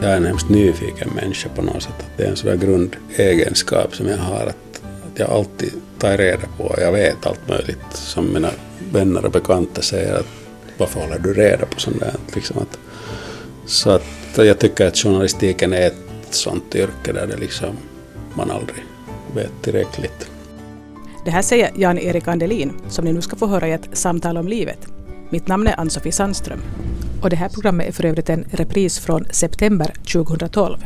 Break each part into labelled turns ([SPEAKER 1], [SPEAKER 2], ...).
[SPEAKER 1] jag är en hemskt nyfiken människa på något sätt. Det är en sån där grundegenskap som jag har att, att jag alltid tar reda på och jag vet allt möjligt som mina vänner och bekanta säger att varför håller du reda på sånt där? Liksom att, så att jag tycker att journalistiken är ett sånt yrke där det liksom man aldrig vet tillräckligt.
[SPEAKER 2] Det här säger Jan-Erik Andelin som ni nu ska få höra i ett samtal om livet. Mitt namn är Ann-Sofie Sandström. Och det här programmet är för övrigt en repris från september 2012.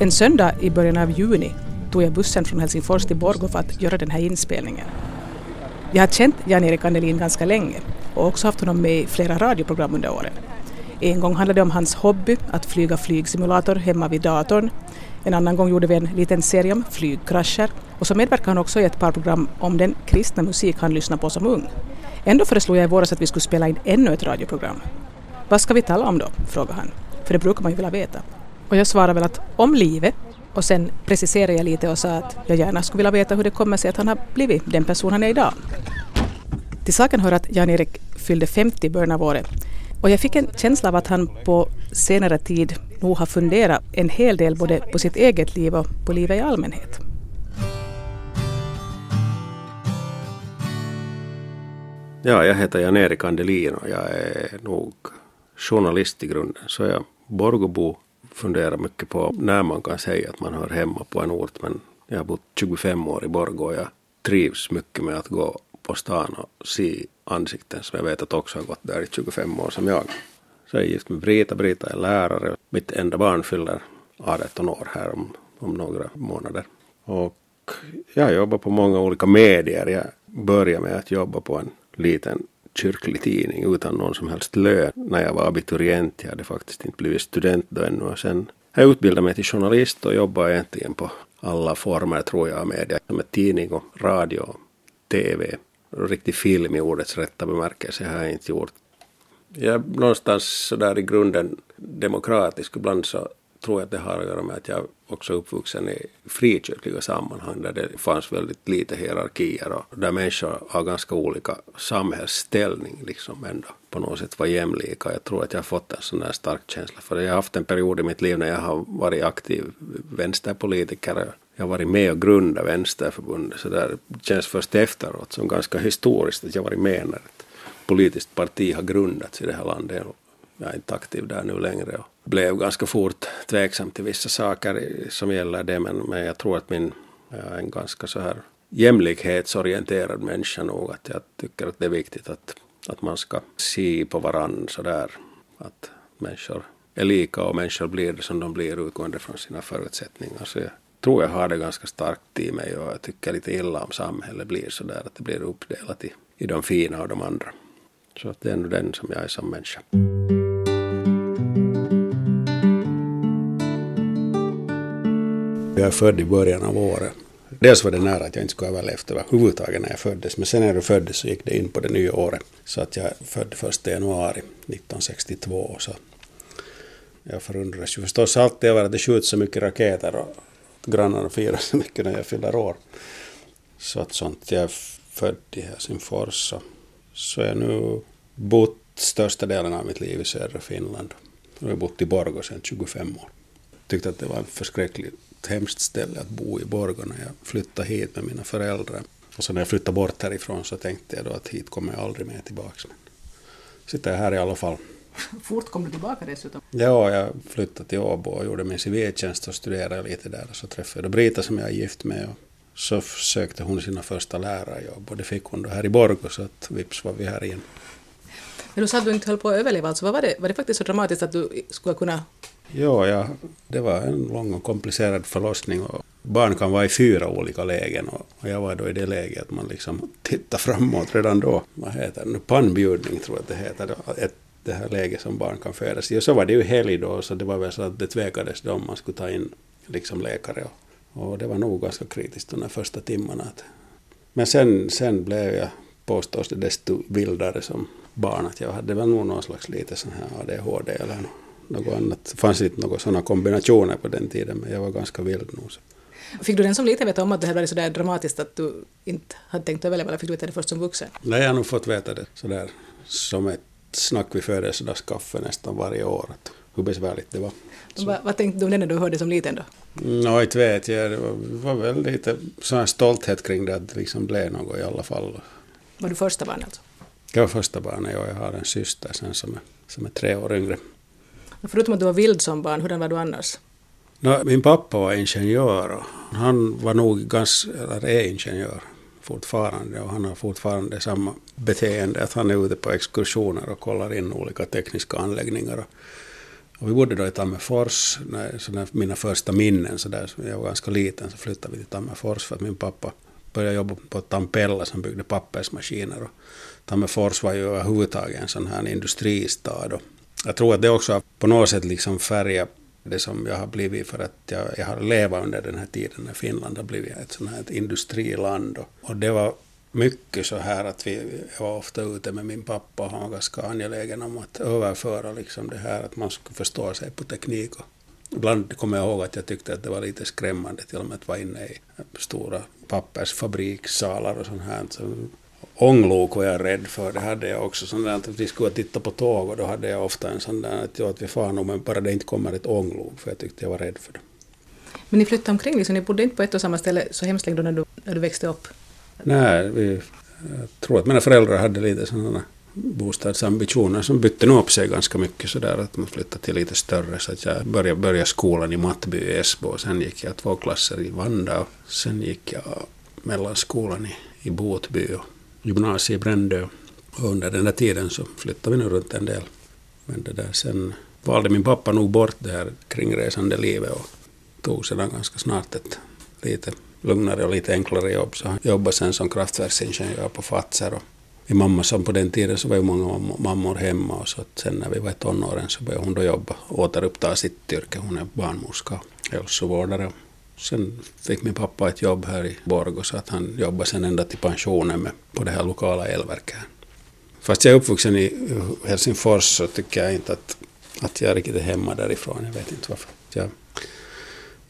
[SPEAKER 2] En söndag i början av juni tog jag bussen från Helsingfors till Borgå för att göra den här inspelningen. Jag har känt Jan-Erik Andelin ganska länge och också haft honom med i flera radioprogram under åren. En gång handlade det om hans hobby, att flyga flygsimulator hemma vid datorn. En annan gång gjorde vi en liten serie om flygkrascher och så medverkade han också i ett par program om den kristna musik han lyssnade på som ung. Ändå föreslog jag i våras att vi skulle spela in ännu ett radioprogram. Vad ska vi tala om då? frågade han. För det brukar man ju vilja veta. Och jag svarade väl att om livet och sen preciserade jag lite och sa att jag gärna skulle vilja veta hur det kommer sig att han har blivit den person han är idag. Till saken hör att Jan-Erik fyllde 50 i början av året och jag fick en känsla av att han på senare tid nog har funderat en hel del både på sitt eget liv och på livet i allmänhet.
[SPEAKER 1] Ja, jag heter Jan-Erik Andelin och jag är nog journalist i grunden. Så jag Borgobo funderar mycket på när man kan säga att man hör hemma på en ort. Men jag har bott 25 år i Borgå och jag trivs mycket med att gå på stan och se ansikten som jag vet att också har gått där i 25 år som jag. Så jag är gift med Brita. Brita är lärare. Mitt enda barn fyller 18 år här om, om några månader. Och jag jobbar på många olika medier. Jag började med att jobba på en liten kyrklig tidning utan någon som helst lön när jag var abiturient. Jag hade faktiskt inte blivit student då ännu. Och sen jag utbildade mig till journalist och jobbade egentligen på alla former tror jag media. Med tidning och radio och tv. Riktig film i ordets rätta bemärkelse har jag inte gjort. Jag är någonstans sådär i grunden demokratisk. Ibland så tror jag att det har att göra med att jag också är uppvuxen i frikyrkliga sammanhang där det fanns väldigt lite hierarkier och där människor har ganska olika samhällsställning liksom ändå på något sätt var jämlika. Jag tror att jag har fått en sån här stark känsla för det. Jag har haft en period i mitt liv när jag har varit aktiv vänsterpolitiker. Jag har varit med och grundat Vänsterförbundet så det känns först efteråt som ganska historiskt att jag varit med när ett politiskt parti har grundats i det här landet jag är inte aktiv där nu längre och blev ganska fort tveksam till vissa saker som gäller det men, men jag tror att min, jag är en ganska så här jämlikhetsorienterad människa nog att jag tycker att det är viktigt att, att man ska se på varandra sådär att människor är lika och människor blir det som de blir utgående från sina förutsättningar. Så jag tror jag har det ganska starkt i mig och jag tycker lite illa om samhället blir sådär att det blir uppdelat i, i de fina och de andra. Så att det är nog den som jag är som människa. Jag är född i början av året. Dels var det nära att jag inte skulle ha överlevt överhuvudtaget när jag föddes, men sen när jag föddes så gick det in på det nya året. Så att jag född 1 januari 1962. Så jag förundras ju förstås alltid över att det skjuts så mycket raketer och grannarna firar så mycket när jag fyller år. Så att sånt. Jag är född i Helsingfors så, så jag nu bott största delen av mitt liv i södra Finland. Jag har bott i Borgå sedan 25 år. Tyckte att det var en förskräcklig ett hemskt ställe att bo i Borgå när jag flyttade hit med mina föräldrar. Och så när jag flyttade bort härifrån så tänkte jag då att hit kommer jag aldrig mer tillbaka. Men sitter jag här i alla fall.
[SPEAKER 2] Fort kom du tillbaka dessutom?
[SPEAKER 1] Ja, jag flyttade till Åbo och gjorde min civiltjänst och studerade lite där. Och så träffade jag Brita som jag är gift med. Och så sökte hon sina första lärarjobb och det fick hon då här i Borgå så att vips var vi här igen.
[SPEAKER 2] Men du sa att du inte höll på att överleva, alltså vad var det? Var det faktiskt så dramatiskt att du skulle kunna
[SPEAKER 1] Ja, ja, det var en lång och komplicerad förlossning. Och barn kan vara i fyra olika lägen och jag var då i det läget att man liksom tittar framåt redan då. Vad heter det? Pannbjudning tror jag att det heter. Ett, det här läget som barn kan födas i. Och så var det ju helg då, så det var väl så att det tvekades då om man skulle ta in liksom läkare. Och, och det var nog ganska kritiskt de första timmarna. Men sen, sen blev jag, påstås det, desto vildare som barn. Att jag hade väl nog någon slags lite sån här ADHD eller något något annat. Det fanns inte några sådana kombinationer på den tiden, men jag var ganska vild nog.
[SPEAKER 2] Fick du den som liten veta om att det här var så där dramatiskt att du inte hade tänkt överleva, eller fick du veta det först som vuxen?
[SPEAKER 1] Nej, jag har nog fått veta det sådär som ett snack vid födelsedagskaffe nästan varje år. hur besvärligt det var.
[SPEAKER 2] Vad, vad tänkte du när du hörde som liten då?
[SPEAKER 1] Nå, inte vet jag. Det var, var väl lite sån här stolthet kring det att det liksom blev något i alla fall.
[SPEAKER 2] Var du första barn alltså?
[SPEAKER 1] Jag var första barnet och jag har en syster sen som är, som är tre år yngre.
[SPEAKER 2] Förutom att du var vild som barn, hurdan var du annars?
[SPEAKER 1] No, min pappa var ingenjör och han var nog ganska, eller är ingenjör fortfarande och han har fortfarande samma beteende att han är ute på exkursioner och kollar in olika tekniska anläggningar. Och vi bodde då i Tammerfors, när, så när mina första minnen, så där, jag var ganska liten, så flyttade vi till Tammerfors för att min pappa började jobba på Tampella som byggde pappersmaskiner. Och Tammerfors var ju överhuvudtaget en sån här industristad. Och jag tror att det också har på något sätt liksom färga det som jag har blivit för att jag, jag har levat under den här tiden när Finland har blivit ett sånt här industriland. Och, och det var mycket så här att vi jag var ofta ute med min pappa och han var ganska angelägen om att överföra liksom det här att man skulle förstå sig på teknik. Och ibland kommer jag ihåg att jag tyckte att det var lite skrämmande till och med att vara inne i stora pappersfabrikssalar och sånt här. Så ånglok var jag rädd för. Det hade jag också. Sån där att vi skulle titta på tåg och då hade jag ofta en sån där att, ja, att vi far nog men bara det inte kommer ett ånglok för jag tyckte jag var rädd för det.
[SPEAKER 2] Men ni flyttade omkring, liksom, ni bodde inte på ett och samma ställe så hemskt länge när du, när du växte upp?
[SPEAKER 1] Nej, vi, jag tror att mina föräldrar hade lite sådana bostadsambitioner som bytte nog upp sig ganska mycket sådär att man flyttade till lite större så att jag började, började skolan i Mattby i Esbo och sen gick jag två klasser i Vanda och sen gick jag mellanskolan i, i Botby och gymnasiet i Brändö. Och under den där tiden så flyttade vi nu runt en del. Men det där sen valde min pappa nog bort det här kringresande livet och tog sedan ganska snart ett lite lugnare och lite enklare jobb. Så han jobbade sen som kraftverksingenjör på Fazer. Och min mamma som på den tiden så var ju många mammor hemma och så att sen när vi var i tonåren så började hon då jobba, och återuppta sitt yrke. Hon är barnmorska, hälsovårdare. Sen fick min pappa ett jobb här i Borgå så att han jobbade sen ända till pensionen med, på det här lokala elverket. Fast jag är uppvuxen i Helsingfors så tycker jag inte att, att jag riktigt är hemma därifrån. Jag vet inte varför. Jag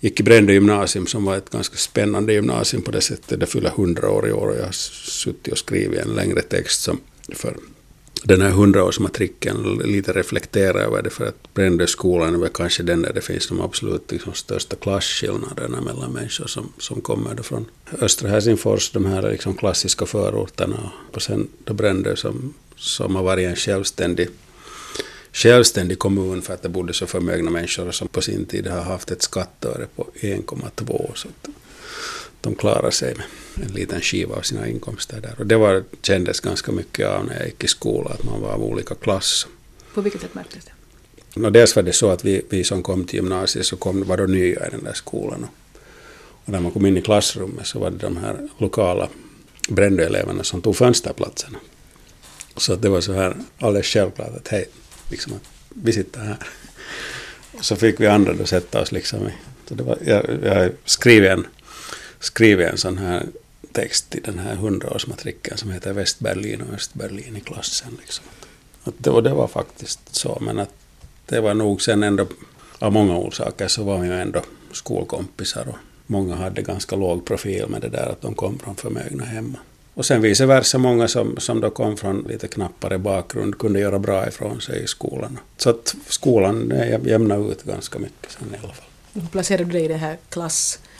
[SPEAKER 1] gick i Brändö gymnasium som var ett ganska spännande gymnasium på det sättet. Det fyller hundra år i år och jag har suttit och skrivit en längre text som för den här hundraårsmatrikeln lite reflekterar över det för att Brändöskolan är väl kanske den där det finns de absolut liksom största klasskillnaderna mellan människor som, som kommer då från östra Helsingfors, de här liksom klassiska förorterna och sen då Brändö som, som har varit en självständig självständig kommun för att det bodde så förmögna människor som på sin tid har haft ett skatteöre på 1,2 så att de klarar sig med en liten skiva av sina inkomster där. Och det var, kändes ganska mycket av när jag gick i skolan, att man var av olika klass.
[SPEAKER 2] På vilket sätt märktes det?
[SPEAKER 1] No, dels var det så att vi, vi som kom till gymnasiet så kom, var då nya i den där skolan. Och, när man kom in i klassrummet så var det de här lokala Brändöeleverna som tog fönsterplatserna. Så det var så här alldeles självklart att hej, liksom att vi sitter här. Och så fick vi andra då sätta oss liksom i. Så det var, jag, jag skrev en, skrev en sån här text i den här hundraårsmatrikeln som heter Västberlin och Östberlin i klassen. Liksom. Att det, och det var faktiskt så, men att det var nog sen ändå av många orsaker så var vi ju ändå skolkompisar och många hade ganska låg profil med det där att de kom från förmögna hemma. Och sen vice versa, många som, som då kom från lite knappare bakgrund kunde göra bra ifrån sig i skolan. Så att skolan jämnade ut ganska mycket sen i alla fall.
[SPEAKER 2] Placerade du dig i det här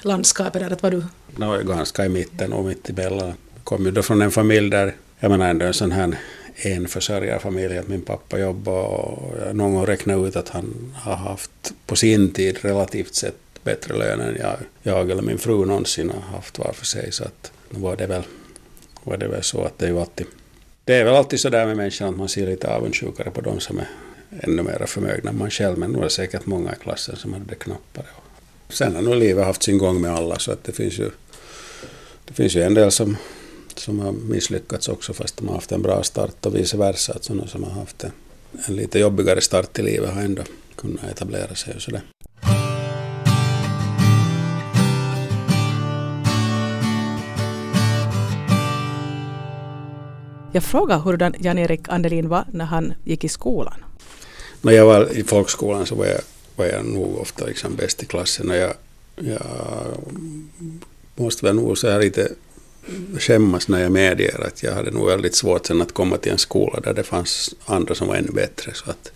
[SPEAKER 2] landskapet? Där, att var du?
[SPEAKER 1] No, ganska i mitten och mitt emellan. Kom ju då från en familj där, jag menar ändå en sån här enförsörjarfamilj, att min pappa jobbade och jag någon gång räknade ut att han har haft på sin tid relativt sett bättre lön än jag, jag eller min fru någonsin har haft var för sig. Så att nu var det väl var det väl så att det är ju alltid... Det är väl alltid så där med människan att man ser lite avundsjukare på de som är ännu mer förmögna än man själv, men nog är det säkert många i klassen som hade det knappare. Sen har nog livet haft sin gång med alla, så att det finns ju, det finns ju en del som, som har misslyckats också fast de har haft en bra start och vice versa, att sådana som har haft en, en lite jobbigare start i livet har ändå kunnat etablera sig och sådär.
[SPEAKER 2] Jag frågade hurdan Jan-Erik Andelin var när han gick i skolan.
[SPEAKER 1] När jag var i folkskolan så var jag, nog ofta liksom bäst i klassen. Och jag, jag måste väl nog så här lite skämmas när jag medger att jag hade nog väldigt svårt sen att komma till en skola där det fanns andra som var ännu bättre. Så att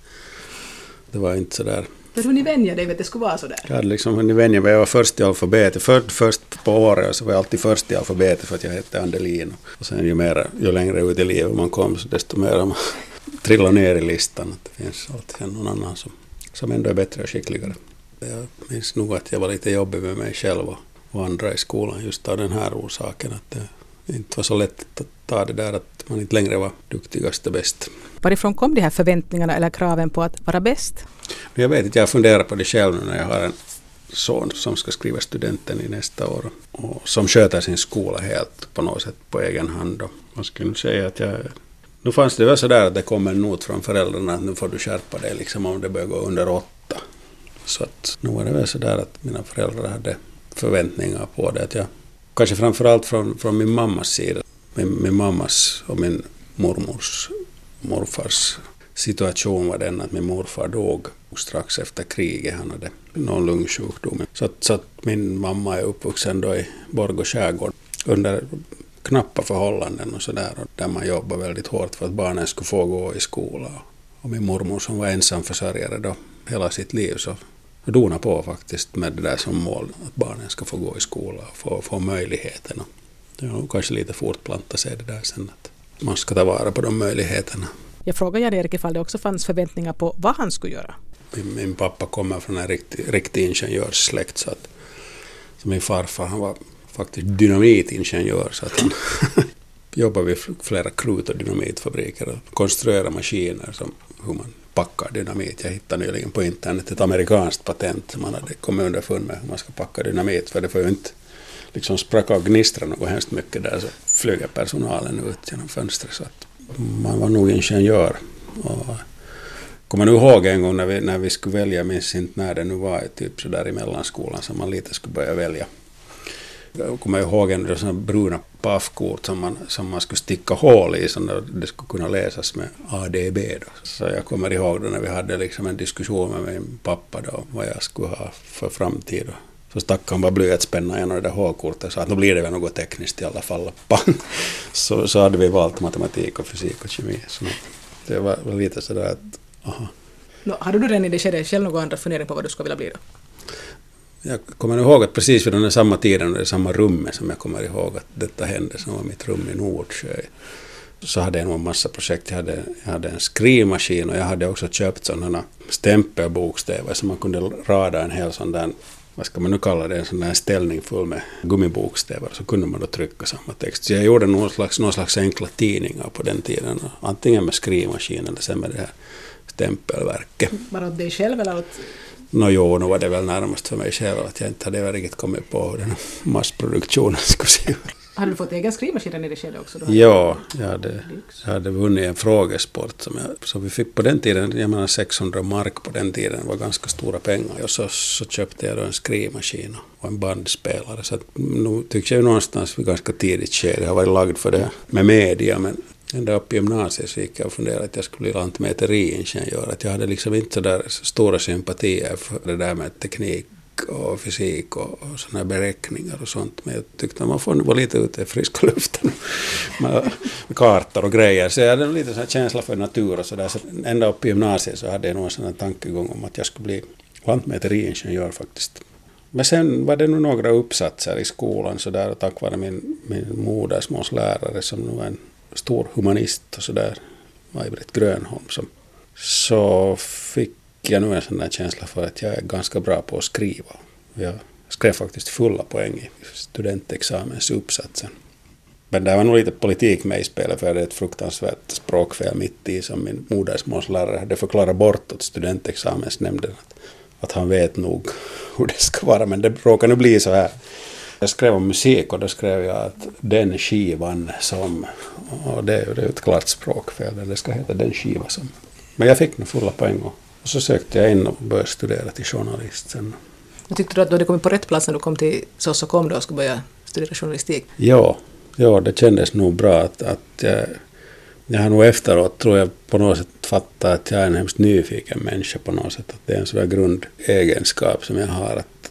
[SPEAKER 1] Det var inte sådär
[SPEAKER 2] men hur ni vänjer dig vet det skulle vara sådär?
[SPEAKER 1] Jag hade liksom hunnit vänja mig. Jag var först i alfabetet. Först, först på året så var jag alltid först i alfabetet för att jag hette Andelin. Och sen ju, mer, ju längre ut i livet man kom så desto mer man trillade ner i listan. Att det finns alltid någon annan som, som ändå är bättre och skickligare. Jag minns nog att jag var lite jobbig med mig själv och, andra i skolan just av den här orsaken. Att det inte var så lätt att ta det där att man inte längre var duktigast och bäst.
[SPEAKER 2] Varifrån kom de här förväntningarna eller kraven på att vara bäst?
[SPEAKER 1] Jag vet inte, jag funderar på det själv nu när jag har en son som ska skriva studenten i nästa år och som sköter sin skola helt på något sätt på egen hand. Och man skulle säga att jag... Nu fanns det väl sådär att det kom en not från föräldrarna att nu får du skärpa dig liksom om det börjar gå under åtta. Så att nu var det väl sådär att mina föräldrar hade förväntningar på det. Att jag, kanske framförallt från, från min mammas sida. Min, min mammas och min mormors morfars situation var den att min morfar dog strax efter kriget. Han hade någon lungsjukdom. Så att, så att min mamma är uppvuxen då i Borgå skärgård under knappa förhållanden och sådär. Där man jobbar väldigt hårt för att barnen skulle få gå i skola. Och min mormor som var ensamförsörjare då hela sitt liv så dona på faktiskt med det där som mål. Att barnen ska få gå i skola och få, få möjligheten. Det har kanske lite fortplanta sig det där sen att man ska ta vara på de möjligheterna.
[SPEAKER 2] Jag frågade Jan-Erik ifall det också fanns förväntningar på vad han skulle göra.
[SPEAKER 1] Min, min pappa kommer från en riktig, riktig ingenjörssläkt så att så min farfar han var faktiskt dynamitingenjör så att han jobbade vid flera krut och dynamitfabriker och konstruerade maskiner som hur man packar dynamit. Jag hittade nyligen på internet ett amerikanskt patent som man hade kommit underfund med hur man ska packa dynamit för det får ju inte liksom spracka och gnistra något hemskt mycket där så flyger personalen ut genom fönstret. Så att man var nog ingenjör. Och kommer nu ihåg en gång när vi, när vi skulle välja, jag minns inte när det nu var, typ så där i mellanskolan som man lite skulle börja välja. Jag kommer ihåg en sådana bruna paffkort som man, som man skulle sticka hål i så det skulle kunna läsas med ADB. Då. Så jag kommer ihåg då när vi hade liksom en diskussion med min pappa då, vad jag skulle ha för framtid. Så stack han bara blyertspenna genom det där hålkortet så att nu blir det väl något tekniskt i alla fall. Så, så hade vi valt matematik och fysik och kemi. Så det var, var lite sådär att, aha.
[SPEAKER 2] No, hade du redan i det skedet själv några andra funderingar på vad du skulle vilja bli då?
[SPEAKER 1] Jag kommer ihåg att precis vid den samma tiden, och i samma rummet som jag kommer ihåg att detta hände, som var mitt rum i Nordsjö, så hade jag nog en massa projekt. Jag hade, jag hade en skrivmaskin och jag hade också köpt sådana stämpelbokstäver som man kunde rada en hel sån där vad ska man nu kalla det, en sån där ställning full med gummibokstäver, så kunde man då trycka samma text. Så jag gjorde någon slags, någon slags enkla tidningar på den tiden, antingen med skrivmaskin eller sen med det här stämpelverket.
[SPEAKER 2] Bara åt dig själv eller åt
[SPEAKER 1] Nå jo, nu var det väl närmast för mig själv att jag inte hade riktigt kommit på hur den massproduktionen skulle se ut.
[SPEAKER 2] Hade du fått egen skrivmaskin i det skedet också?
[SPEAKER 1] Ja, jag hade, jag hade vunnit en frågesport som jag, så vi fick på den tiden, jag menar 600 mark på den tiden var ganska stora pengar. Och så, så köpte jag då en skrivmaskin och en bandspelare. Så att, nu tycker jag någonstans vid ganska tidigt skede, har varit lagd för det med media, men ända upp i gymnasiet så gick jag och funderade att jag skulle bli lantmäteriingenjör. Att jag hade liksom inte så där stora sympatier för det där med teknik och fysik och, och sådana här beräkningar och sånt. Men jag tyckte att man får vara lite ute i friska luften med, kartor och grejer. Så jag hade en liten här känsla för natur och sådär. Så ända upp i gymnasiet så hade jag nog en sån här tankegång om att jag skulle bli lantmäteriingenjör faktiskt. Men sen var det nog några uppsatser i skolan så där, tack vare min, min modersmålslärare som nu är en stor humanist och sådär, Maj-Britt Grönholm, som, så fick jag nu en sån där känsla för att jag är ganska bra på att skriva. Jag skrev faktiskt fulla poäng i studentexamensuppsatsen. Men det var nog lite politik med i spelet för det är ett fruktansvärt språkfel mitt i som min modersmålslärare hade förklarat bort åt studentexamensnämnden att, att han vet nog hur det ska vara men det råkar nu bli så här. Jag skrev om musik och då skrev jag att den skivan som, och det, det är ett klart språkfel, det ska heta den skiva som. Men jag fick nu fulla poäng och och så sökte jag in och började studera till journalist sen.
[SPEAKER 2] Och tyckte du att du hade kommit på rätt plats när du kom till SOS.com då och skulle börja studera journalistik?
[SPEAKER 1] Ja, ja det kändes nog bra att, att jag, jag har nog efteråt tror jag på något sätt fattat att jag är en hemskt nyfiken människa på något sätt. Att det är en sån grundegenskap som jag har att,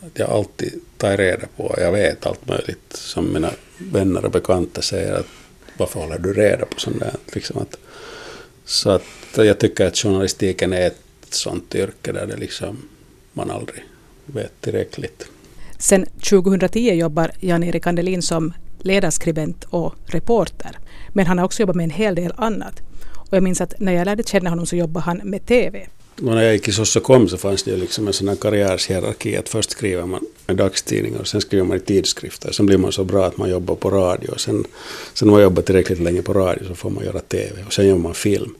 [SPEAKER 1] att jag alltid tar reda på, jag vet allt möjligt som mina vänner och bekanta säger att varför håller du reda på sånt där? Liksom att, så att jag tycker att journalistiken är ett ett sånt yrke där det liksom man aldrig vet tillräckligt.
[SPEAKER 2] Sen 2010 jobbar Jan-Erik Andelin som ledarskribent och reporter. Men han har också jobbat med en hel del annat. Och jag minns att när jag lärde känna honom så jobbade han med TV
[SPEAKER 1] när jag gick i Sossokom så fanns det liksom en sån här karriärshierarki att först skriver man i dagstidningar och sen skriver man i tidskrifter. Sen blir man så bra att man jobbar på radio. Sen, sen man jobbar tillräckligt länge på radio så får man göra TV och sen gör man film.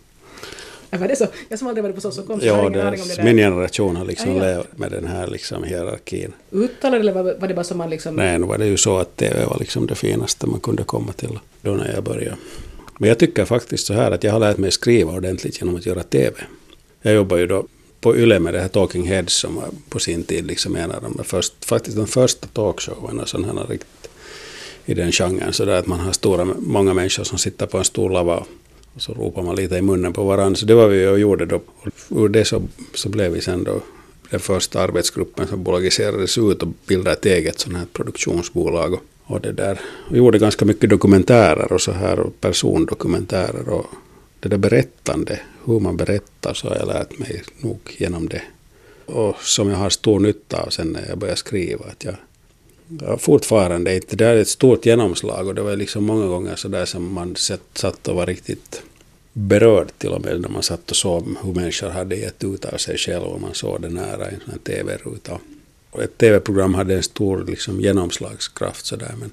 [SPEAKER 2] var det så? Jag som aldrig varit på Sossokom
[SPEAKER 1] ja, har det, det Min generation har liksom ah, ja. levt med den här liksom hierarkin.
[SPEAKER 2] Uttalade eller var det bara som man liksom...
[SPEAKER 1] Nej, nu var det ju så att TV var liksom det finaste man kunde komma till då när jag började. Men jag tycker faktiskt så här att jag har lärt mig skriva ordentligt genom att göra TV. Jag jobbar ju då på Yle med det här Talking Heads som var på sin tid liksom en av de först, faktiskt de första talkshowerna. som han har riktigt i den genren så där att man har stora, många människor som sitter på en stor lava och så ropar man lite i munnen på varandra. Så det var vi och gjorde då. Och ur det så, så blev vi sen då den första arbetsgruppen som bolagiserades ut och bildade ett eget sånt här produktionsbolag. Och, och det där. Vi gjorde ganska mycket dokumentärer och så här och persondokumentärer och det där berättande, hur man berättar, så har jag lärt mig nog genom det. Och som jag har stor nytta av sen när jag började skriva. Att jag, jag fortfarande inte, det är ett stort genomslag och det var liksom många gånger så där som man satt och var riktigt berörd till och med när man satt och såg hur människor hade gett ut av sig själva och man såg det nära i en sån här tv-ruta. Och ett tv-program hade en stor liksom, genomslagskraft sådär men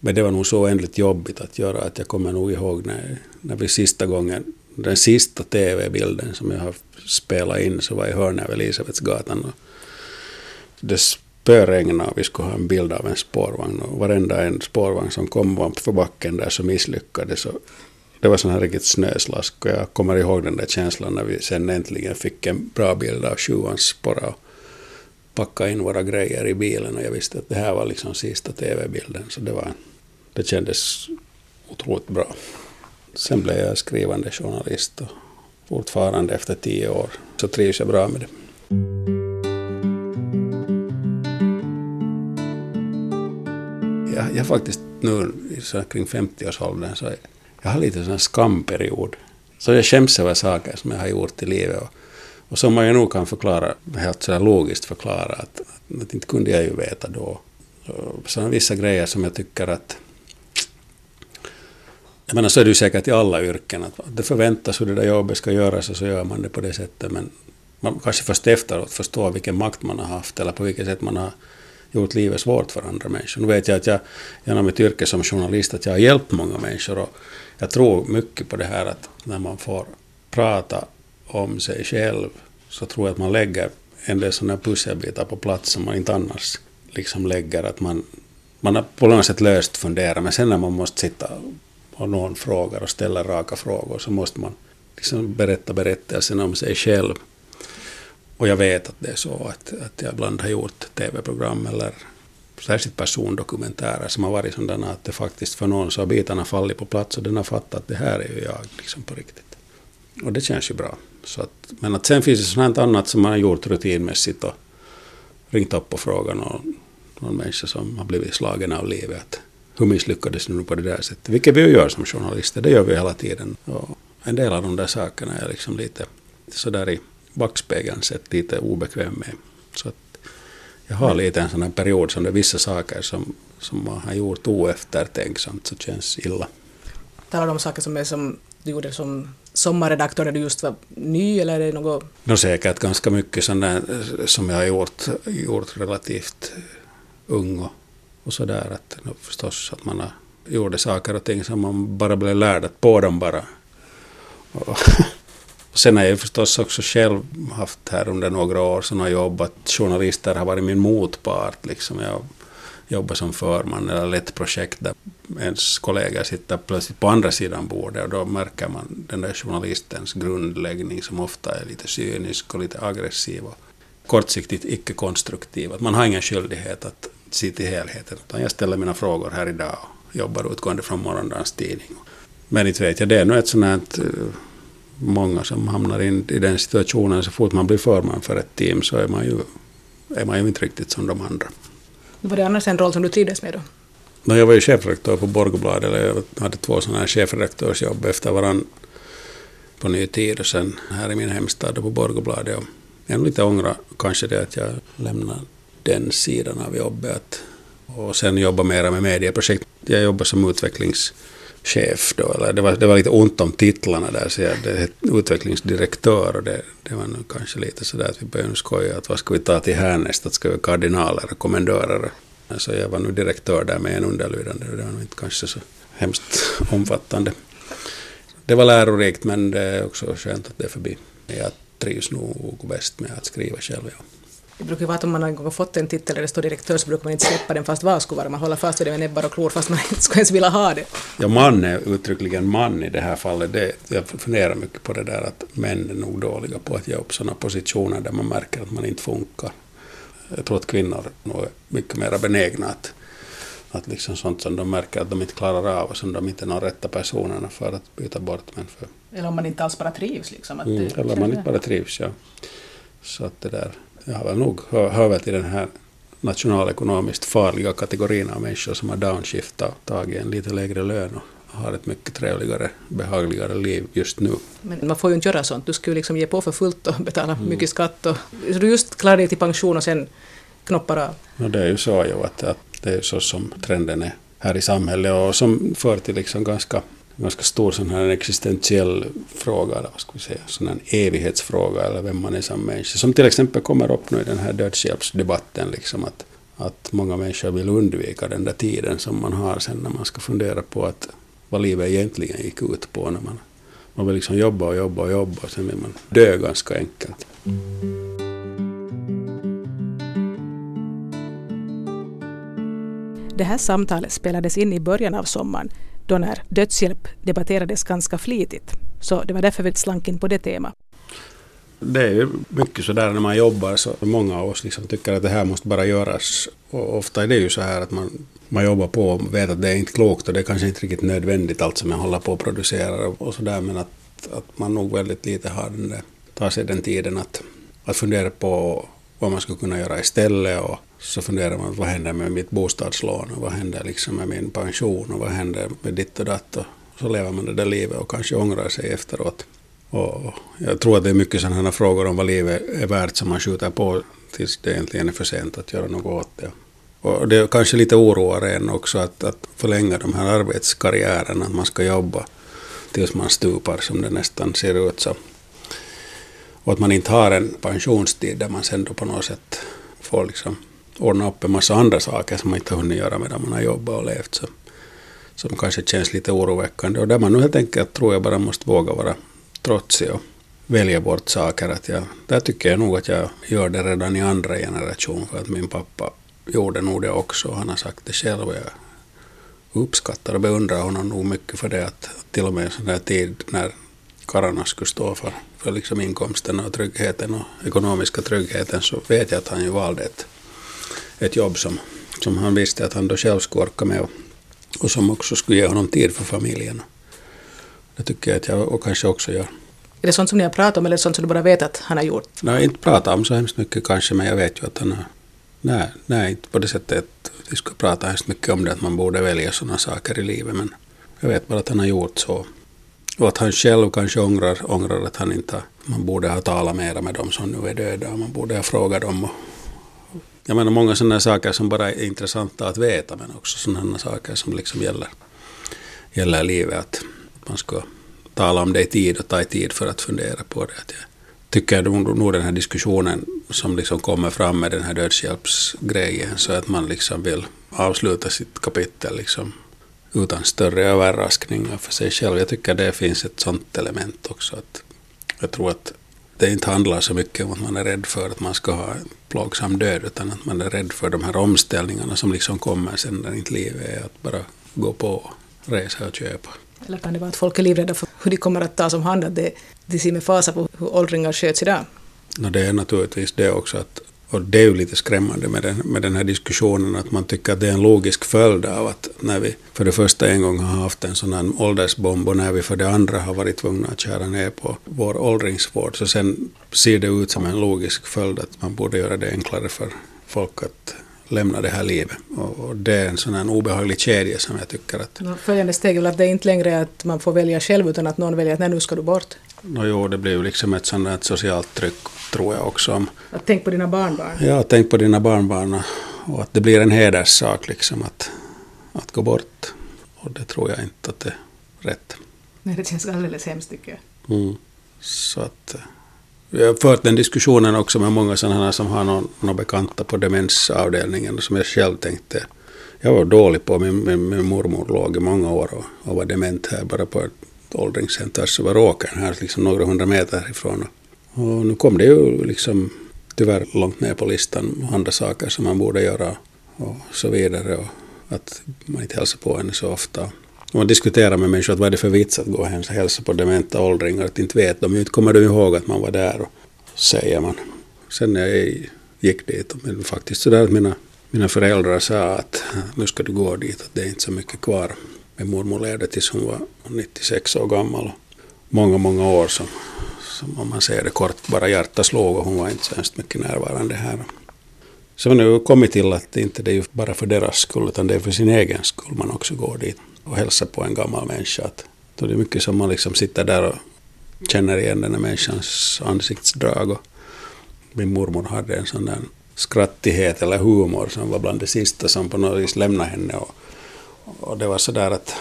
[SPEAKER 1] men det var nog så oändligt jobbigt att göra att jag kommer nog ihåg när, när vi sista gången, den sista tv-bilden som jag har spelat in så var i hörnet av Elisabetsgatan. Och det spöregnade och vi skulle ha en bild av en spårvagn och varenda en spårvagn som kom för backen där så misslyckades. Och det var sån här riktigt snöslask och jag kommer ihåg den där känslan när vi sen äntligen fick en bra bild av sjuans spåra och packa in våra grejer i bilen och jag visste att det här var liksom sista tv-bilden så det var det kändes otroligt bra. Sen blev jag skrivande journalist och fortfarande efter tio år så trivs jag bra med det. Jag, jag faktiskt nu så kring 50-årsåldern så jag har lite sån skamperiod. Så jag skäms över saker som jag har gjort i livet. Och, och som man ju nog kan förklara, helt sådär logiskt förklara, att, att inte kunde jag ju veta då. Så vissa grejer som jag tycker att jag menar så är det ju säkert i alla yrken, att det förväntas hur det där jobbet ska göras och så gör man det på det sättet. Men man kanske först efteråt förstår vilken makt man har haft eller på vilket sätt man har gjort livet svårt för andra människor. Nu vet jag att jag genom mitt yrke som journalist att jag har hjälpt många människor och jag tror mycket på det här att när man får prata om sig själv så tror jag att man lägger en del sådana pusselbitar på plats som man inte annars liksom lägger. Att man, man har på något sätt löst fundera men sen när man måste sitta och någon frågar och ställer raka frågor så måste man liksom berätta berättelsen om sig själv. Och jag vet att det är så att, att jag ibland har gjort tv-program eller särskilt persondokumentärer som har varit sådana att det faktiskt för någon så har bitarna fallit på plats och den har fattat att det här är ju jag liksom på riktigt. Och det känns ju bra. Så att, men att sen finns det sådant annat som man har gjort rutinmässigt och ringt upp och frågat och någon människa som har blivit slagen av livet hur misslyckades nu på det där sättet? Vilket vi ju gör som journalister, det gör vi hela tiden. Och en del av de där sakerna är liksom lite sådär i backspegeln sett lite obekväm med. Så att jag har lite en sån här period som det är vissa saker som, som man har gjort oeftertänksamt så känns illa.
[SPEAKER 2] Talar du om saker som är som du gjorde som sommarredaktör när du just var ny eller är det något?
[SPEAKER 1] No, säkert ganska mycket sånt som jag har gjort, gjort relativt ung och och så där att no, förstås att man gjorde saker och ting som man bara blev lärd att på dem bara. Och, och sen har jag förstås också själv haft här under några år sådana jobb att journalister har varit min motpart liksom. Jag jobbar som förman eller lett projekt där ens kollegor sitter plötsligt på andra sidan bordet och då märker man den där journalistens grundläggning som ofta är lite cynisk och lite aggressiv och kortsiktigt icke-konstruktiv. Att man har ingen skyldighet att se till helheten. Utan jag ställer mina frågor här idag och jobbar utgående från morgondagens tidning. Men inte vet jag, det är nog ett sånt här, eh, många som hamnar in i den situationen så fort man blir förman för ett team så är man ju, är man ju inte riktigt som de andra.
[SPEAKER 2] Var det annars en roll som du trivdes med då?
[SPEAKER 1] No, jag var ju chefredaktör på Borgobladet, eller jag hade två sådana här chefredaktörsjobb efter varandra. på Ny Tid och sen här i min hemstad på Borgobladet. Jag är lite ångra kanske det att jag lämnar den sidan av jobbet och sen jobba mera med medieprojekt. Jag jobbar som utvecklingschef då, eller det var, det var lite ont om titlarna där, så jag det utvecklingsdirektör och det, det var nog kanske lite sådär att vi började skoja att vad ska vi ta till härnäst, att ska vi kardinaler och kommendörer. Så alltså, jag var nu direktör där med en underlydande och det var nog inte kanske så hemskt omfattande. Det var lärorikt men det är också skönt att det är förbi. Jag trivs nog bäst med att skriva själv. Ja.
[SPEAKER 2] Det brukar vara att om man en gång har fått en titel där det står direktör så brukar man inte släppa den fast vad skulle vara. Man håller fast vid det med näbbar och klor fast man inte skulle ens vilja ha det.
[SPEAKER 1] Ja, man är uttryckligen man i det här fallet. Det, jag funderar mycket på det där att män är nog dåliga på att ge upp sådana positioner där man märker att man inte funkar. Jag tror att kvinnor nog är mycket mer benägna att, att liksom sånt som de märker att de inte klarar av och som de inte är de rätta personerna för att byta bort. Men för.
[SPEAKER 2] Eller om man inte alls bara trivs. Liksom, att
[SPEAKER 1] mm, eller om man inte bara trivs, ja. Så att det där jag har väl nog hör till den här nationalekonomiskt farliga kategorin av människor som har downshiftat, tagit en lite lägre lön och har ett mycket trevligare, behagligare liv just nu.
[SPEAKER 2] Men man får ju inte göra sånt. Du skulle liksom ge på för fullt och betala mm. mycket skatt. Och, så du just klarar dig till pension och sen knoppar av.
[SPEAKER 1] No, det är ju så ju att, att det är så som trenden är här i samhället och som för till liksom ganska ganska stor sån här existentiell fråga, eller vad ska vi säga, sån här evighetsfråga, eller vem man är som människa. Som till exempel kommer upp nu i den här dödshjälpsdebatten, liksom att, att många människor vill undvika den där tiden som man har sen när man ska fundera på att vad livet egentligen gick ut på. När man, man vill liksom jobba och jobba och jobba, och sen vill man dö ganska enkelt.
[SPEAKER 2] Det här samtalet spelades in i början av sommaren då när dödshjälp debatterades ganska flitigt. Så det var därför vi slank in på det temat.
[SPEAKER 1] Det är ju mycket så där när man jobbar så många av oss liksom tycker att det här måste bara göras. Och ofta är det ju så här att man, man jobbar på och vet att det är inte klokt och det är kanske inte riktigt nödvändigt allt som jag håller på att producera och så där men att, att man nog väldigt lite har den där, tar sig den tiden att, att fundera på vad man skulle kunna göra istället och så funderar man vad händer med mitt bostadslån och vad händer liksom med min pension och vad händer med ditt och datt och så lever man det där livet och kanske ångrar sig efteråt. Och jag tror att det är mycket sådana frågor om vad livet är värt som man skjuter på tills det egentligen är för sent att göra något åt det. Och det är kanske lite oroar en också att, att förlänga de här arbetskarriärerna, att man ska jobba tills man stupar som det nästan ser ut. Så. Och att man inte har en pensionstid där man sen då på något sätt får liksom ordna upp en massa andra saker som man inte har hunnit göra medan man har jobbat och levt. Så, som kanske känns lite oroväckande. Och där man nu helt enkelt tror jag bara måste våga vara trotsig och välja bort saker. Att jag, där tycker jag nog att jag gör det redan i andra generation. För att min pappa gjorde nog det också. Han har sagt det själv. Och jag uppskattar och beundrar honom nog mycket för det. Att till och med en sån där tid när karlarna skulle stå för, för liksom inkomsten och tryggheten och ekonomiska tryggheten så vet jag att han ju valde ett ett jobb som, som han visste att han då själv skulle orka med och, och som också skulle ge honom tid för familjen. Det tycker jag att jag och kanske också gör.
[SPEAKER 2] Är det sånt som ni har pratat om eller sånt som du bara vet att han har gjort?
[SPEAKER 1] Nej, inte pratat om så hemskt mycket kanske, men jag vet ju att han har... Nej, nej inte på det sättet att vi skulle prata hemskt mycket om det, att man borde välja sådana saker i livet, men jag vet bara att han har gjort så. Och att han själv kanske ångrar, ångrar att han inte... Man borde ha talat mera med dem som nu är döda, man borde ha frågat dem och, jag menar många sådana saker som bara är intressanta att veta men också sådana saker som liksom gäller, gäller livet. Att man ska tala om det i tid och ta i tid för att fundera på det. Att jag tycker nog den här diskussionen som liksom kommer fram med den här dödshjälpsgrejen så att man liksom vill avsluta sitt kapitel liksom utan större överraskningar för sig själv. Jag tycker det finns ett sådant element också. Att jag tror att det inte handlar så mycket om att man är rädd för att man ska ha en plågsam död, utan att man är rädd för de här omställningarna som liksom kommer sen när inte livet är att bara gå på, resa och köpa.
[SPEAKER 2] Eller kan det vara att folk är livrädda för hur de kommer att tas om hand, att det, de ser med fasa på hur åldringar sköts idag?
[SPEAKER 1] No, det är naturligtvis det också, att och det är ju lite skrämmande med den, med den här diskussionen att man tycker att det är en logisk följd av att när vi för det första en gång har haft en sån här åldersbomb och när vi för det andra har varit tvungna att köra ner på vår åldringsvård så sen ser det ut som en logisk följd att man borde göra det enklare för folk att lämna det här livet. Och, det är en sån här obehaglig kedja som jag tycker att...
[SPEAKER 2] Följande steg är väl att det inte längre är att man får välja själv utan att någon väljer att nej, nu ska du bort.
[SPEAKER 1] No, jo, det blir ju liksom ett sånt där socialt tryck tror jag också. Om,
[SPEAKER 2] att tänk på dina barnbarn.
[SPEAKER 1] Ja, tänk på dina barnbarn och att det blir en hederssak liksom att, att gå bort. Och det tror jag inte att det är rätt.
[SPEAKER 2] Nej, det känns alldeles hemskt tycker
[SPEAKER 1] jag. Mm. Så att... Jag har fört den diskussionen också med många sådana som har någon, någon bekanta på demensavdelningen som jag själv tänkte. Jag var dålig på, min, min, min mormor låg i många år och, och var dement här bara på ett åldringscenter, så var åkern här, liksom några hundra meter ifrån. Och nu kom det ju liksom tyvärr långt ner på listan andra saker som man borde göra och så vidare. Och att man inte hälsar på henne så ofta. Och man diskuterar med människor att vad är det för vits att gå hem och hälsa på dementa åldringar, att inte vet de, inte kommer de ihåg att man var där, och, säger man. Sen när jag gick dit, men faktiskt så där att mina, mina föräldrar sa att nu ska du gå dit, att det är inte så mycket kvar. Min mormor levde tills hon var 96 år gammal. Många, många år som, som om man säger det kort, bara hjärtat slog och hon var inte så hemskt mycket närvarande här. Så har kommit till att det inte är bara för deras skull, utan det är för sin egen skull man också går dit och hälsa på en gammal människa. Att då är det mycket som man liksom sitter där och känner igen den här människans ansiktsdrag. Och min mormor hade en sån där skrattighet eller humor som var bland det sista som på något vis lämnade henne. Och, och det var så där att,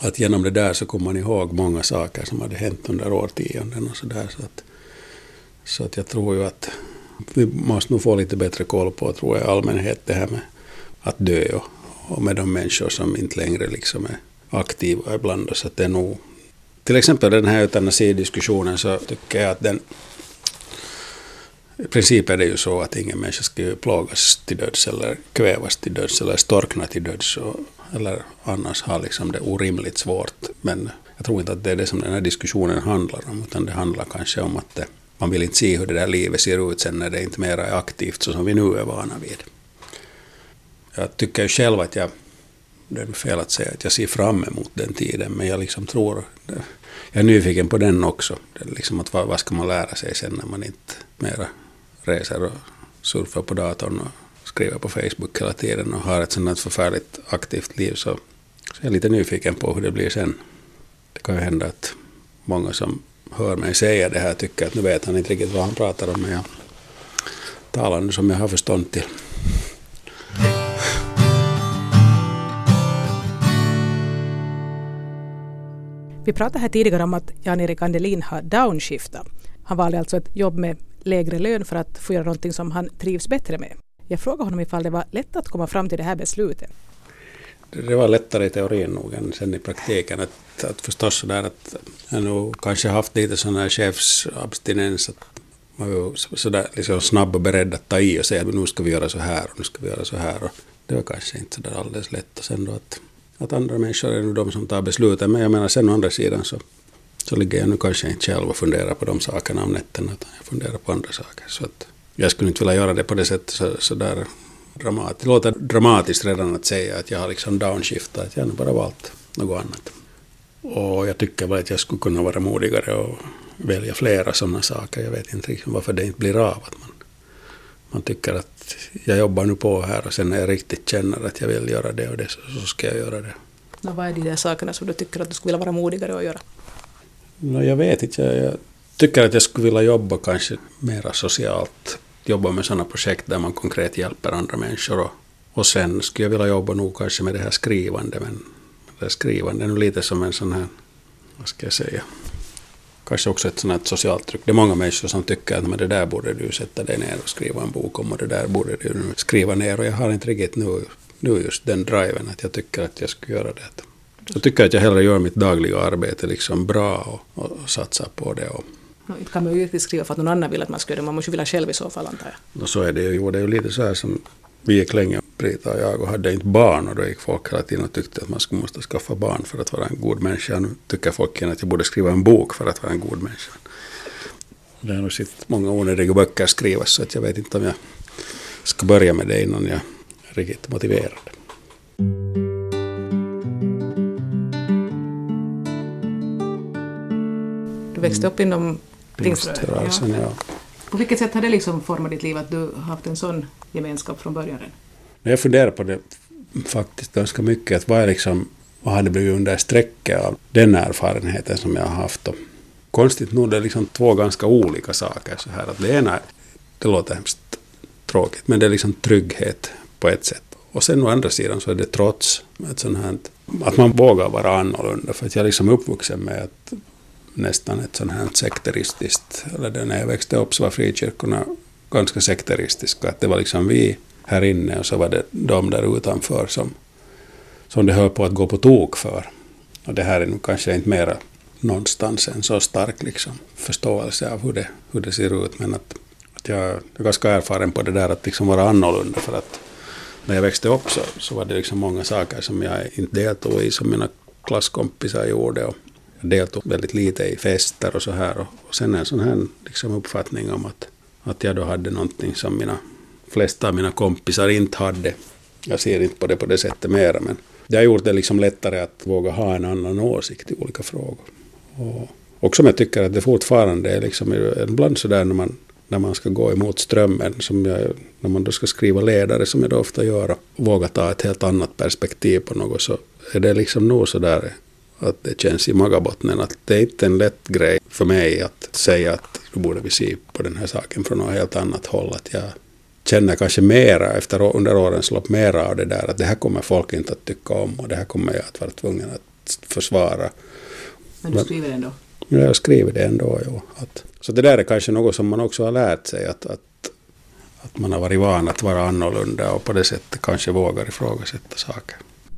[SPEAKER 1] att genom det där så kom man ihåg många saker som hade hänt under årtionden och så där. Så att, så att jag tror ju att vi måste nog få lite bättre koll på, tror jag, allmänhet det här med att dö och, och med de människor som inte längre liksom är aktiva ibland Så Att det är nog, till exempel den här eutanasi-diskussionen så tycker jag att den i princip är det ju så att ingen människa ska plågas till döds eller kvävas till döds eller storkna till döds och, eller annars ha liksom det orimligt svårt. Men jag tror inte att det är det som den här diskussionen handlar om, utan det handlar kanske om att det, man vill inte se hur det där livet ser ut sen när det inte mera är aktivt så som vi nu är vana vid. Jag tycker ju själv att jag, det är fel att säga att jag ser fram emot den tiden, men jag liksom tror, jag är nyfiken på den också. Det är liksom att vad, vad ska man lära sig sen när man inte mera reser och surfar på datorn och skriver på Facebook hela tiden och har ett sådant förfärligt aktivt liv så, så jag är lite nyfiken på hur det blir sen. Det kan ju hända att många som hör mig säga det här tycker att nu vet han inte riktigt vad han pratar om men jag talar nu som jag har förstånd till.
[SPEAKER 2] Vi pratade här tidigare om att Jan-Erik Andelin har downshiftat. Han valde alltså ett jobb med lägre lön för att få göra någonting som han trivs bättre med. Jag frågade honom ifall det var lätt att komma fram till det här beslutet.
[SPEAKER 1] Det var lättare i teorin nog än sen i praktiken. Att, att förstås sådär att jag nog kanske haft lite sån här chefsabstinens. Att man var sådär liksom snabb och beredd att ta i och säga att nu ska vi göra så här och nu ska vi göra så här. Och det var kanske inte sådär alldeles lätt. Och sen då att, att andra människor är nu de som tar besluten. Men jag menar sen å andra sidan så så ligger jag nu kanske inte själv och funderar på de sakerna om nätterna, utan jag funderar på andra saker. Så att jag skulle inte vilja göra det på det sättet så, så där dramatiskt. Det låter dramatiskt redan att säga att jag har liksom downshiftat, att jag har bara valt något annat. Och jag tycker väl att jag skulle kunna vara modigare och välja flera sådana saker. Jag vet inte liksom varför det inte blir av. Att man, man tycker att jag jobbar nu på här och sen när jag riktigt känner att jag vill göra det och det så, så ska jag göra det.
[SPEAKER 2] Och vad är de där sakerna som du tycker att du skulle vilja vara modigare att göra?
[SPEAKER 1] No, jag vet inte. Jag, jag tycker att jag skulle vilja jobba kanske mera socialt. Jobba med sådana projekt där man konkret hjälper andra människor. Och, och sen skulle jag vilja jobba nog kanske med det här skrivande. Men det skrivande är nog lite som en sån här, vad ska jag säga, kanske också ett sånt socialt tryck. Det är många människor som tycker att men det där borde du sätta dig ner och skriva en bok om och det där borde du skriva ner. Och jag har inte riktigt nu, nu just den driven att jag tycker att jag skulle göra det. Jag tycker att jag hellre gör mitt dagliga arbete liksom bra och, och satsar på det. Och,
[SPEAKER 2] inte kan man ju riktigt skriva för att någon annan vill att man ska göra det, man måste ju vilja själv i så fall antar
[SPEAKER 1] jag. Och så är det ju. Det är ju lite så här som vi gick länge, Brita och jag, och hade inte barn och då gick folk hela tiden och tyckte att man skulle måste skaffa barn för att vara en god människa. Nu tycker folk igen att jag borde skriva en bok för att vara en god människa. Det har nog sitt många onödiga böcker skrivas så att jag vet inte om jag ska börja med det innan jag är riktigt motiverad.
[SPEAKER 2] Du växte upp inom pingströrelsen.
[SPEAKER 1] Ja.
[SPEAKER 2] På vilket sätt har det liksom format ditt liv att du haft en sån gemenskap från början?
[SPEAKER 1] Jag funderar på det faktiskt ganska mycket. Att vad, är liksom, vad hade blivit under strecket av den erfarenheten som jag har haft? Och konstigt nog, det är liksom två ganska olika saker. Så här. Att det ena, det låter hemskt tråkigt, men det är liksom trygghet på ett sätt. Och sen å andra sidan så är det trots ett sånt här, att man vågar vara annorlunda. För att jag liksom är liksom uppvuxen med att nästan ett sånt här sekteristiskt, eller när jag växte upp så var frikyrkorna ganska sekteristiska. Att det var liksom vi här inne och så var det de där utanför som, som det höll på att gå på tok för. Och det här är nu kanske inte mera någonstans en så stark liksom, förståelse av hur det, hur det ser ut. Men att, att jag, jag är ganska erfaren på det där att liksom vara annorlunda. För att när jag växte upp så, så var det liksom många saker som jag inte deltog i som mina klasskompisar gjorde. Och jag deltog väldigt lite i fester och så här. Och, och sen en sån här liksom uppfattning om att, att jag då hade någonting som mina flesta av mina kompisar inte hade. Jag ser inte på det på det sättet mera, men det har gjort det liksom lättare att våga ha en annan åsikt i olika frågor. Och och som jag tycker att det fortfarande är liksom ibland sådär när man, när man ska gå emot strömmen, som jag, när man då ska skriva ledare som jag då ofta gör, och våga ta ett helt annat perspektiv på något, så är det liksom nog sådär att det känns i magabotten att det är inte en lätt grej för mig att säga att borde vi se på den här saken från något helt annat håll. Att jag känner kanske mera efter under årens lopp mera av det där att det här kommer folk inte att tycka om och det här kommer jag att vara tvungen att försvara.
[SPEAKER 2] Men du skriver det ändå?
[SPEAKER 1] Ja, jag skriver det ändå. Jo. Att, så det där är kanske något som man också har lärt sig att, att, att man har varit van att vara annorlunda och på det sättet kanske vågar ifrågasätta saker.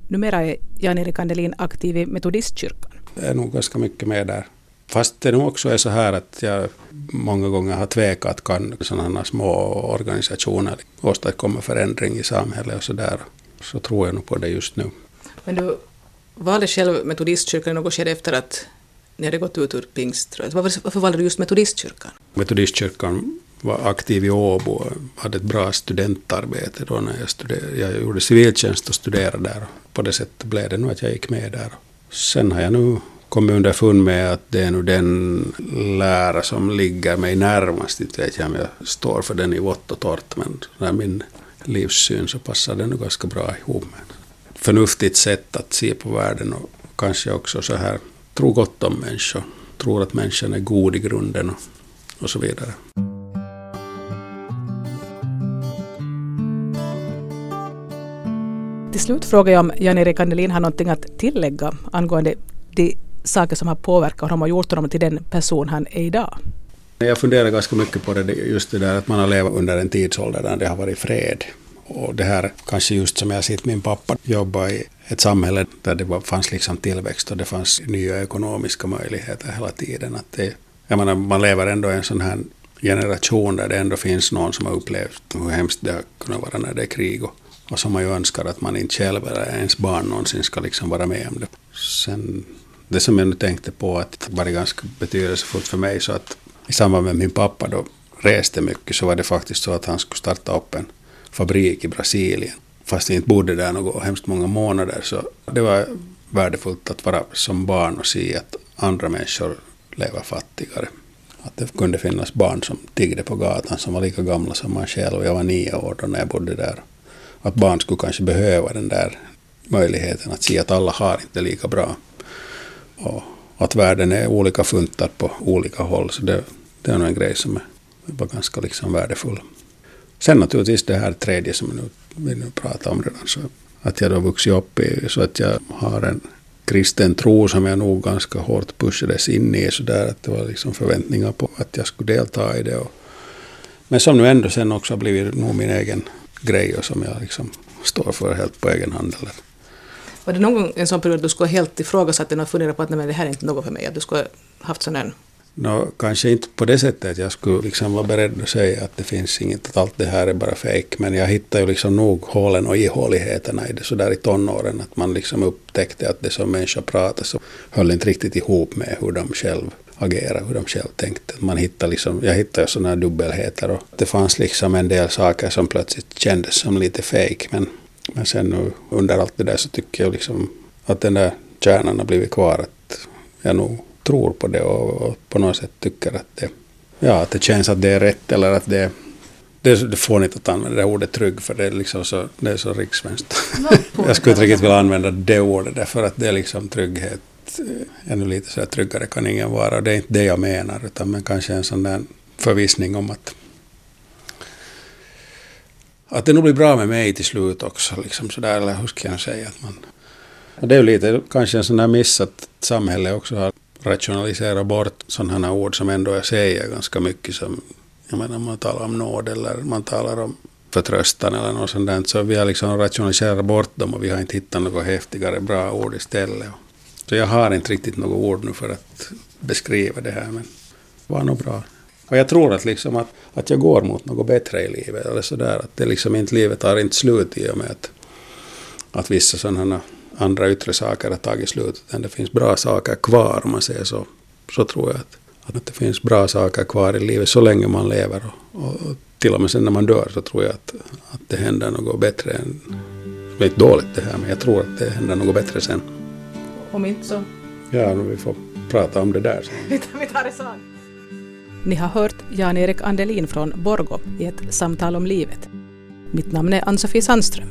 [SPEAKER 2] Numera är Jan-Erik Andelin aktiv i Metodistkyrkan.
[SPEAKER 1] Det är nog ganska mycket med där. Fast det nog också är så här att jag många gånger har tvekat kan sådana små organisationer åstadkomma förändring i samhället och så där. Så tror jag nog på det just nu.
[SPEAKER 2] Men du valde själv Metodistkyrkan i något skede efter att ni hade gått ut ur pingst. Varför, varför valde du just Metodistkyrkan?
[SPEAKER 1] Metodistkyrkan var aktiv i Åbo och hade ett bra studentarbete då när jag, studerade. jag gjorde civiltjänst och studerade där. På det sättet blev det nog att jag gick med där. Sen har jag nu kommit underfund med att det är nu den lära som ligger mig närmast. Inte vet jag om jag står för den i vått och torrt, men när min livssyn så passar den nog ganska bra ihop med ett förnuftigt sätt att se på världen och kanske också så här tro gott om människor, tror att människan är god i grunden och, och så vidare.
[SPEAKER 2] Till slut frågar jag om Jan-Erik Andelin har någonting att tillägga angående de saker som har påverkat honom och gjort honom till den person han är idag?
[SPEAKER 1] Jag funderar ganska mycket på det, just det där att man har levt under en tidsålder där det har varit fred. Och det här kanske just som jag sett min pappa jobba i ett samhälle där det fanns liksom tillväxt och det fanns nya ekonomiska möjligheter hela tiden. Att det, jag menar, man lever ändå i en sån här generation där det ändå finns någon som har upplevt hur hemskt det har kunnat vara när det är krig och, och som man ju önskar att man inte själv eller ens barn någonsin ska liksom vara med om det. Sen det som jag nu tänkte på att var det ganska betydelsefullt för mig så att i samband med min pappa då reste mycket så var det faktiskt så att han skulle starta upp en fabrik i Brasilien. Fast jag inte bodde där något hemskt många månader så det var värdefullt att vara som barn och se att andra människor lever fattigare. Att det kunde finnas barn som tiggde på gatan som var lika gamla som man själv. Jag var nio år då när jag bodde där. Att barn skulle kanske behöva den där möjligheten att se att alla har inte lika bra. Och att världen är olika funtad på olika håll. Så det, det är nog en grej som är, var ganska liksom värdefull. Sen naturligtvis det här tredje som nu vi nu pratar om redan. Så att jag då vuxit upp i så att jag har en kristen tro som jag nog ganska hårt pushades in i. Så där att det var liksom förväntningar på att jag skulle delta i det. Och, men som nu ändå sen också har blivit nog min egen grej och som jag liksom står för helt på egen hand. Eller
[SPEAKER 2] var det någon gång en sån period att du skulle helt ifrågasatt den och funderat på att nej, det här är inte något för mig? Att du skulle haft sån här...
[SPEAKER 1] No, kanske inte på det sättet att jag skulle liksom vara beredd att säga att det finns inget, att allt det här är bara fejk. Men jag hittade ju liksom nog hålen och ihåligheterna i det sådär i tonåren. Att man liksom upptäckte att det som människor pratade så höll inte riktigt ihop med hur de själv agerade, hur de själv tänkte. Man hittade liksom, jag hittade sådana dubbelheter och det fanns liksom en del saker som plötsligt kändes som lite fejk. Men men sen under allt det där så tycker jag liksom att den där kärnan har blivit kvar. Att jag nog tror på det och, och på något sätt tycker att det, ja, att det känns att det är rätt eller att det, det är, fånigt att använda det ordet trygg för det är, liksom så, det är så rikssvenskt. jag skulle inte riktigt vilja använda det ordet därför att det är liksom trygghet. eh, Ännu lite så här tryggare kan ingen vara. Och det är inte det jag menar utan men kanske en sån där förvissning om att att det nog blir bra med mig till slut också. Liksom sådär, eller hur ska jag säga? Att man, och det är ju lite kanske en sån där miss att samhället också har rationaliserat bort sådana här ord som ändå jag säger ganska mycket som jag menar man talar om nåd eller man talar om förtröstan eller något sånt där. Så vi har liksom rationaliserat bort dem och vi har inte hittat något häftigare bra ord istället. Så jag har inte riktigt något ord nu för att beskriva det här men det var nog bra. Och jag tror att, liksom att, att jag går mot något bättre i livet. Eller sådär. Att det liksom inte, livet tar inte slut i och med att, att vissa sådana andra yttre saker har tagit slut. Utan det finns bra saker kvar om man säger så. Så tror jag att, att det finns bra saker kvar i livet så länge man lever. Och, och, och till och med sen när man dör så tror jag att, att det händer något bättre. Än, det är inte dåligt det här men jag tror att det händer något bättre sen.
[SPEAKER 2] Om inte så...
[SPEAKER 1] Ja, vi får prata om det där sen.
[SPEAKER 2] Vi tar det sen. Ni har hört Jan-Erik Andelin från Borgo i ett samtal om livet. Mitt namn är Ann-Sofie Sandström.